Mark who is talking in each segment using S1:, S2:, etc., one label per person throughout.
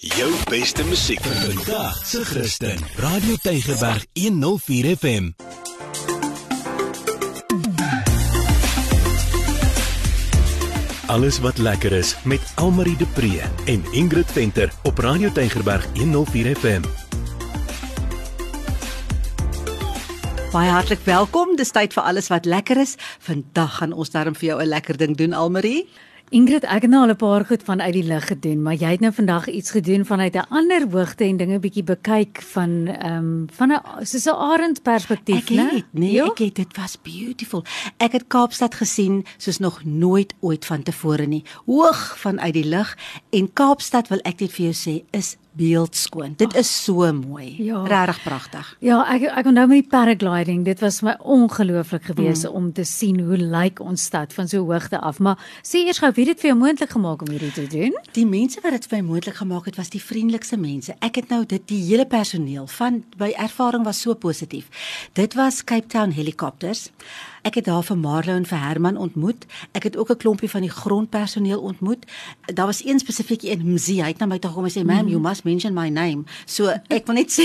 S1: Jou beste musiek vir vandag se Christen. Radio Tygerberg 104 FM. Alles wat lekker is met Almarie de Pre en Ingrid Venter op Radio Tygerberg 104 FM.
S2: Baie hartlik welkom. Dis tyd vir alles wat lekker is. Vandag gaan ons daarom vir jou 'n lekker ding doen, Almarie.
S3: Ingrid, ek het nou al 'n paar goed van uit die lug gedoen, maar jy het nou vandag iets gedoen vanuit 'n ander hoogte en dinge bietjie bekyk van ehm um, van 'n soos 'n arend perspektief,
S2: né? Ek het, nee, jo? ek het dit was beautiful. Ek het Kaapstad gesien soos nog nooit ooit van tevore nie. Hoog vanuit die lug en Kaapstad wil ek net vir jou sê is beeldskoon. Dit is so mooi. Ja. Regtig pragtig.
S3: Ja, ek ek onthou met die paragliding, dit was my ongelooflik geweest mm. om te sien hoe lyk ons stad van so hoogte af. Maar sê eers gou, wie het dit vir jou moontlik gemaak om hierdie te doen?
S2: Die mense wat dit vir my moontlik gemaak het, was die vriendelikste mense. Ek het nou dit die hele personeel van my ervaring was so positief. Dit was Cape Town Helicopters. Ek het daar vir Marlo en vir Herman ontmoet. Ek het ook 'n klompie van die grondpersoneel ontmoet. Daar was een spesifiek een Mzi, hy het na my toe gekom en sê, "Ma'am, you must mention my name." So ek wil net sê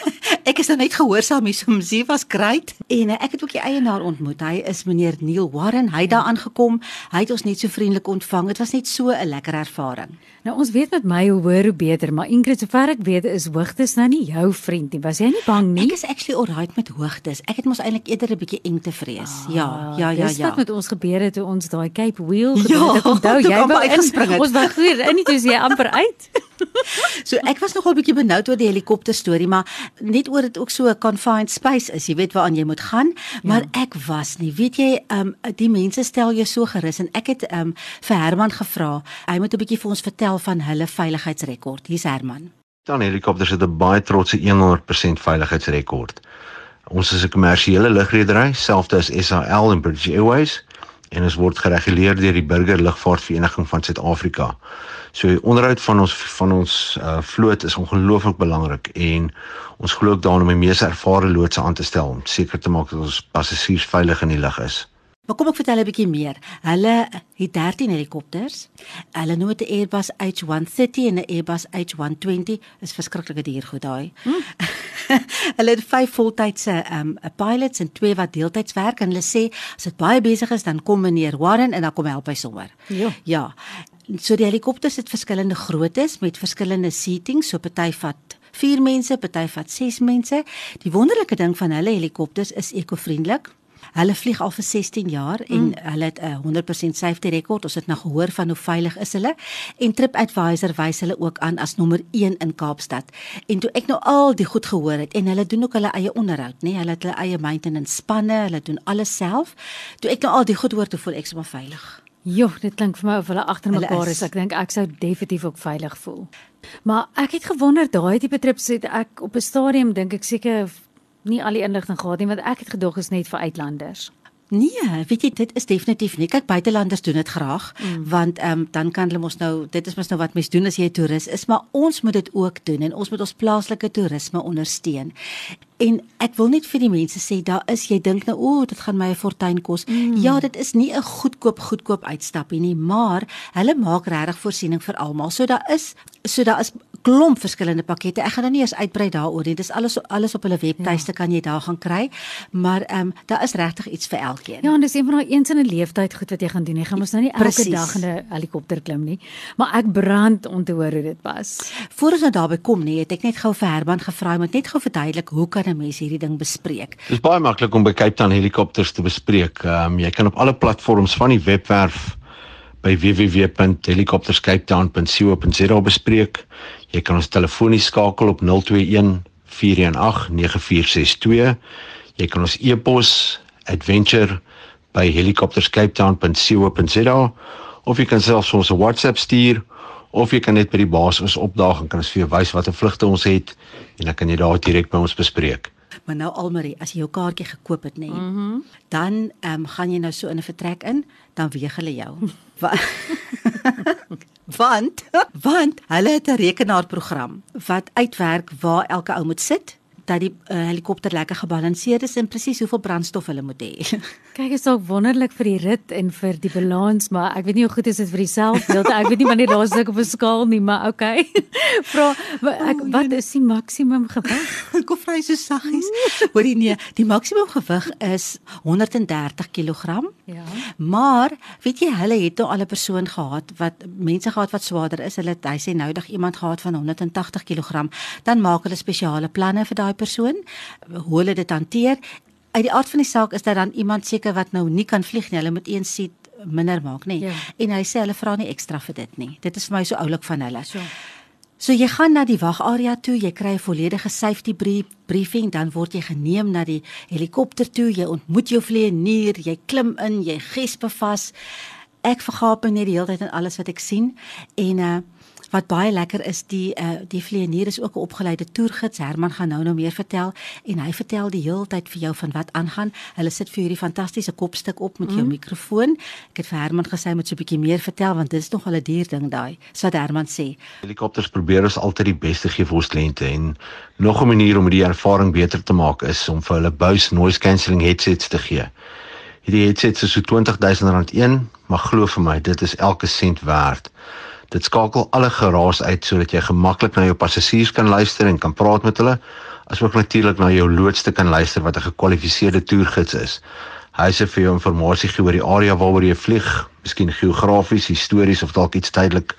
S2: ek is nou net gehoorsaam hier so Mzi was great. En uh, ek het ook die eienaar ontmoet. Hy is meneer Neil Warren. Hy het daar aangekom. Hy het ons net so vriendelik ontvang. Dit was net so 'n lekker ervaring.
S3: Nou ons weet met my hoe hoor hoe beter, maar Ingrid, sover ek weet, is hoogtes nou nie jou vriend nie. Was jy nie bang nie?
S2: Ek is actually alright met hoogtes. Ek het mos eintlik eerder 'n bietjie eng te vrees. Ja, ja, ja, ja.
S3: Dis wat met ons gebeur het toe ons daai Cape Wheel gedoen het. Ja, onthou jy wou uitgespring het. Ons was goed, en nie toe jy amper uit.
S2: so ek was nogal bietjie benoud oor die helikopter storie, maar net oor dit ook so 'n confined space is. Jy weet waaraan jy moet gaan, maar ja. ek was nie. Weet jy, ehm um, die mense stel jou so gerus en ek het ehm um, vir Herman gevra. Hy moet 'n bietjie vir ons vertel van hulle veiligheidsrekord. Hier's Herman.
S4: Dan helikopters het 'n baie trotse 100% veiligheidsrekord. Ons is 'n kommersiële lugredery, selfs as SAL en British Airways en ons word gereguleer deur die Burger Lugvaartvereniging van Suid-Afrika. So die onderhoud van ons van ons uh, vloot is ongelooflik belangrik en ons glo ook daarin om die mees ervare loodse aan te stel om seker te maak dat ons passasiers veilig in die lug is.
S2: Maar kom ek vertel 'n bietjie meer. Hulle het 13 helikopters. Hulle noem dit 'n Airbus H130 en 'n Airbus H120. Is verskriklike duur goed daai. Hmm. hulle het vyf voltydse um pilots en twee wat deeltyds werk en hulle sê as dit baie besig is dan kom meneer Warren en dan kom help hy sommer. Ja. Ja. So die helikopters het verskillende groottes met verskillende seatings, so party vat 4 mense, party vat 6 mense. Die wonderlike ding van hulle helikopters is ekovriendelik. Hulle vlieg al vir 16 jaar en mm. hulle het 'n 100% safety rekord. Ons het nou gehoor van hoe veilig is hulle. En TripAdvisor wys hulle ook aan as nommer 1 in Kaapstad. En toe ek nou al die goed gehoor het en hulle doen ook hulle eie onderhoud, nê? Nee, hulle het hulle eie maintenance spanne, hulle doen alles self. Toe ek nou al die goed hoor, toe voel ek sommer veilig.
S3: Jo, dit klink vir my of hulle agter mekaar is. is. Ek dink ek sou definitief ook veilig voel. Maar ek het gewonder daai tipe trips het ek op 'n stadium dink ek seker nie al die inligting gehad nie want ek het gedog is net vir uitlanders.
S2: Nee, weet jy dit is definitief nie. Kyk buitelanders doen dit graag mm. want ehm um, dan kan hulle mos nou dit is mos nou wat mens doen as jy 'n toerist is, maar ons moet dit ook doen en ons moet ons plaaslike toerisme ondersteun. En ek wil net vir die mense sê daar is jy dink nou o, oh, dit gaan my 'n fortuin kos. Mm. Ja, dit is nie 'n goedkoop goedkoop uitstappie nie, maar hulle maak regtig voorsiening vir almal. So daar is so daar is klomp verskillende pakkette. Ek gaan nou nie eens uitbrei daaroor nie. Dis alles alles op hulle webtuiste ja. kan jy daar gaan kry. Maar ehm um, daar is regtig iets vir elkeen.
S3: Ja, en dis een van daai eens in 'n leeftyd goed wat jy gaan doen. Jy gaan mos nou nie elke Precies. dag in 'n helikopter klim nie. Maar ek brand om te hoor hoe dit was.
S2: Voordat ons nou daarby kom, nee, het ek net gou vir Herman gevra om net gou verduidelik hoe kan 'n mens hierdie ding bespreek?
S4: Dit is baie maklik om by Cape Town helikopters te bespreek. Ehm um, jy kan op alle platforms van die webwerf by www.helicopterscapetown.co.za bespreek. Jy kan ons telefonies skakel op 021 418 9462. Jy kan ons e-pos adventure@helicopterscapetown.co.za of jy kan selfs ons 'n WhatsApp stuur of jy kan net by die baas ons opdaag en kan ons vir jou wys watter vlugte ons het en dan kan jy daar direk by ons bespreek.
S2: Maar nou Almarie, as jy jou kaartjie gekoop het, nê, nee, mm -hmm. dan ehm um, gaan jy nou so in 'n vertrek in, dan weeg hulle jou. want want hulle het 'n rekenaarprogram wat uitwerk waar elke ou moet sit dat die uh, helikopter lekker gebalanseerd is en presies hoeveel brandstof hulle moet hê.
S3: Kyk, is dalk wonderlik vir die rit en vir die balans, maar ek weet nie hoe goed is dit vir die selfbeeld. Ek weet nie wanneer daar is op 'n skaal nie, maar okay. Vra ek oh, wat is die maksimum gewig?
S2: Kom vry so saggies. Hoorie nee, die maksimum gewig is 130 kg. Ja. Maar weet jy, hulle het nou al 'n persoon gehad wat mense gehad wat swaarder is. Hulle hy sê noudag iemand gehad van 180 kg. Dan maak hulle spesiale planne vir daai persoon hoe hulle dit hanteer. Uit die aard van die saak is dat dan iemand seker wat nou nie kan vlieg nie, hulle moet een seat minder maak, nê. Ja. En hy sê hulle vra nie ekstra vir dit nie. Dit is vir my so oulik van hulle. So. So jy gaan na die wagarea toe, jy kry 'n volledige safety brief, briefing, dan word jy geneem na die helikopter toe, jy ontmoet jou vlieënier, jy klim in, jy gespe vas. Ek vergaap net die hele tyd aan alles wat ek sien en uh wat baie lekker is die uh, die vlieënier is ook 'n opgeleide toergids. Herman gaan nou nou meer vertel en hy vertel die hele tyd vir jou van wat aangaan. Hulle sit vir hierdie fantastiese kopstuk op met jou mm. mikrofoon ek het vir Herman gesê moet so 'n bietjie meer vertel want dit is nog al 'n duur ding daai so wat Herman sê.
S4: Helikopters probeer ons altyd die beste gee vir ons kliënte en nog 'n manier om die ervaring beter te maak is om vir hulle Bose noise cancelling headsets te gee. Hierdie headsets is so R20000 een, maar glo vir my, dit is elke sent werd. Dit skakel alle geraas uit sodat jy gemaklik na jou passasiers kan luister en kan praat met hulle, asook natuurlik na jou loodste kan luister wat 'n gekwalifiseerde toergids is. Hy sê vir jou inligting gee oor die area waaroor jy vlieg, miskien geografies, histories of dalk iets tydelik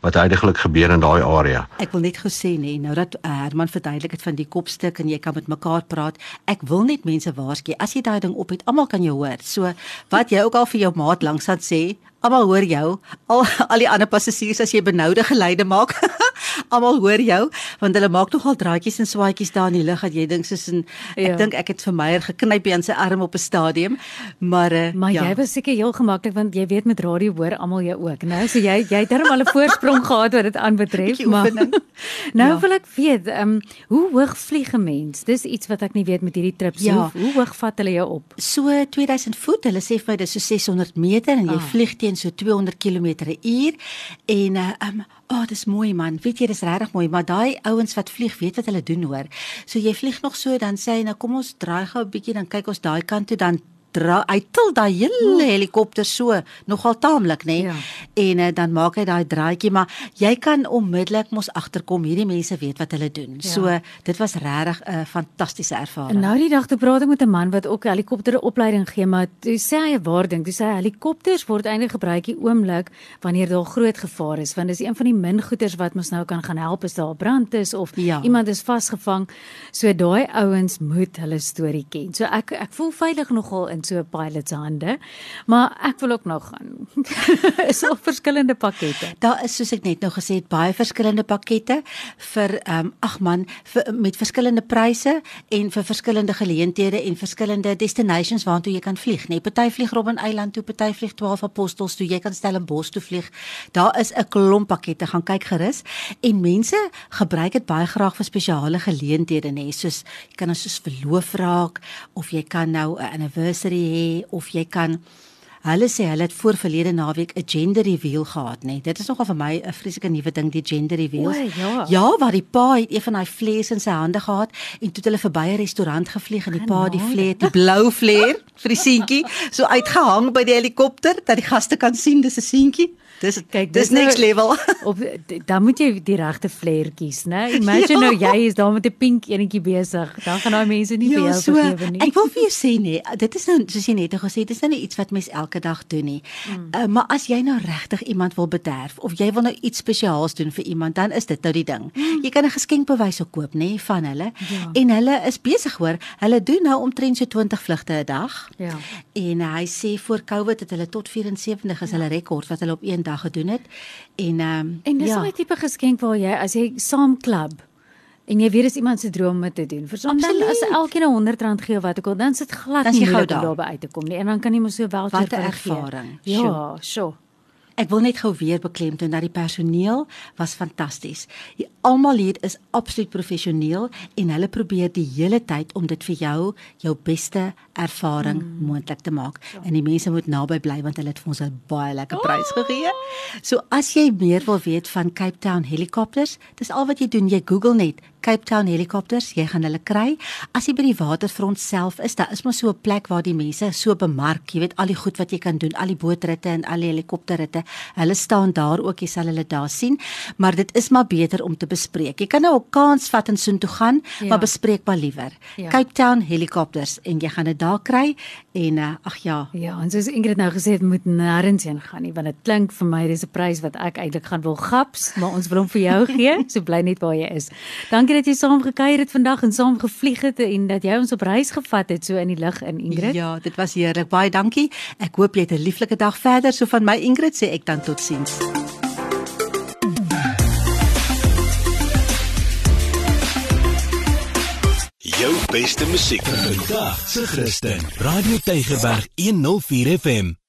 S4: wat heidaglik gebeur in daai area.
S2: Ek wil net gesê nê, nou dat uh, Herman verduidelik het van die kopstuk en jy kan met mekaar praat. Ek wil net mense waarsku, as jy daai ding op het, almal kan jou hoor. So wat jy ook al vir jou maat langs aan sê, Almal hoor jou. Al al die ander passasiers as jy benoude geleide maak. Almal hoor jou want hulle maak nogal draadjies en swaadjies daar in die lug dat jy dink soos 'n ek ja. dink ek het vir Meyer geknyp aan sy arm op 'n stadium. Maar uh,
S3: maar ja. jy was seker heel gemaklik want jy weet met radio hoor almal jou ook, né? So jy jy het darem al 'n voorsprong gehad wat dit aanbetref, maar Nou ja. wil ek weet, ehm um, hoe hoog vlieg 'n mens? Dis iets wat ek nie weet met hierdie trips ja. hoe, hoe hoog vat hulle jou op?
S2: So 2000 voet. Hulle sê vir my dis so 600 meter en jy ah. vlieg teen so 200 km/h en uh um oh dis mooi man. Weet jy dis regtig mooi maar daai ouens wat vlieg weet wat hulle doen hoor. So jy vlieg nog so dan sê hy nou kom ons draai gou 'n bietjie dan kyk ons daai kant toe dan dra hy til daai hele helikopter so nogal taamlik nê nee? ja. en uh, dan maak hy daai draaitjie maar jy kan onmiddellik mos agterkom hierdie mense weet wat hulle doen ja. so dit was regtig 'n uh, fantastiese ervaring
S3: en nou die dag toe praat ek met 'n man wat ook helikopter opleiding gee maar toe sê hy 'n waarding toe sê hy helikopters word eintlik gebruik die oomblik wanneer daar groot gevaar is want dis een van die min goeders wat ons nou kan gaan help as daar brand is of ja. iemand is vasgevang so daai ouens moet hulle storie ken so ek ek voel veilig nogal in so 'n pilot se hande. Maar ek wil ook nog gaan. is al verskillende pakkette.
S2: Daar is soos ek net nou gesê het baie verskillende pakkette vir ehm um, ag man vir met verskillende pryse en vir verskillende geleenthede en verskillende destinations waartoe jy kan vlieg, nê. Nee, party vlieg Robben Eiland toe, party vlieg 12 Apostels toe, jy kan Stellenbosch toe vlieg. Daar is 'n klomp pakkette, gaan kyk gerus. En mense gebruik dit baie graag vir spesiale geleenthede, nê, nee, soos jy kan as soos verloof raak of jy kan nou 'n anniversary anniversary hê of jy kan Hulle sê hulle het voor verlede naweek 'n gender reveal gehad, nê. Nee. Dit is nogal vir my 'n vreeslike nuwe ding, die gender reveal.
S3: O, ja.
S2: ja, waar die pa het een van daai vlees in sy hande gehad en toe het hulle verby 'n restaurant gevlieg en die pa die vlees, die blou vleer vir die seentjie, so uitgehang by die helikopter dat die gaste kan sien dis 'n seentjie. Dis kyk, dis, dis next nou, level.
S3: Op dan moet jy die regte flair kies, né? Imagine ja. nou jy is daar met 'n pink enetjie besig. Dan gaan daai mense nie ja, vir jou so, vergewe nie.
S2: Ek wil vir jou sê nee, dit is nou soos jy net gesê het, dis nou nie iets wat mens elke dag doen nie. Mm. Uh, maar as jy nou regtig iemand wil bederf of jy wil nou iets spesiaals doen vir iemand, dan is dit nou die ding. Mm. Jy kan 'n geskenkbewys koop, nê, van hulle. Ja. En hulle is besig hoor. Hulle doen nou omtrent so 20 vlugte 'n dag. Ja. En uh, hy sê voor Covid het hulle tot 74 is ja. hulle rekord wat hulle op een dag gedoen het. En ehm um,
S3: En dis ja. 'n tipe geskenk waar jy as jy saam klub en jy weet dis iemand se droom om te doen. Soms dan as elkeen 'n 100 rand gee of wat ook al, dan sit glad nie gou daarby uit te kom nie. En dan kan jy mos so wel
S2: vir ervaring.
S3: Ja, sure.
S2: Ek wil net gou weer beklemtoon dat die personeel was fantasties. Almal hier is absoluut professioneel en hulle probeer die hele tyd om dit vir jou jou beste ervaring mm. moontlik te maak. Ja. En die mense moet naby bly want hulle het vir ons 'n baie lekker prys gegee. So as jy meer wil weet van Cape Town helikopters, dis al wat jy doen, jy Google net Cape Town helikopters, jy gaan hulle kry. As jy by die waterfront self is, daar is maar so 'n plek waar die mense so bemark, jy weet al die goed wat jy kan doen, al die bootritte en al die helikopterritte. Hulle staan daar ook, jy sal hulle daar sien, maar dit is maar beter om te bespreek. Jy kan nou 'n kans vat en soontoe gaan, ja. maar bespreek maar liewer. Ja. Cape Town helikopters en jy gaan dit daar kry en uh, ag ja.
S3: Ja, en soos Ingrid nou gesê het, moet nêrens heen gaan nie, want dit klink vir my dis 'n prys wat ek eintlik gaan wil gaps, maar ons wil hom vir jou gee. So bly net waar jy is. Dankie dat jy saam gekuier het vandag en saam gevlieg het en dat jy ons op reis gevat het so in die lug in Ingrid.
S2: Ja, dit was heerlik. Baie dankie. Ek hoop jy het 'n lieflike dag verder. So van my Ingrid sê ek dan totsiens.
S1: Jou beste musiek vandag se Christen. Radio Tygerberg 104 FM.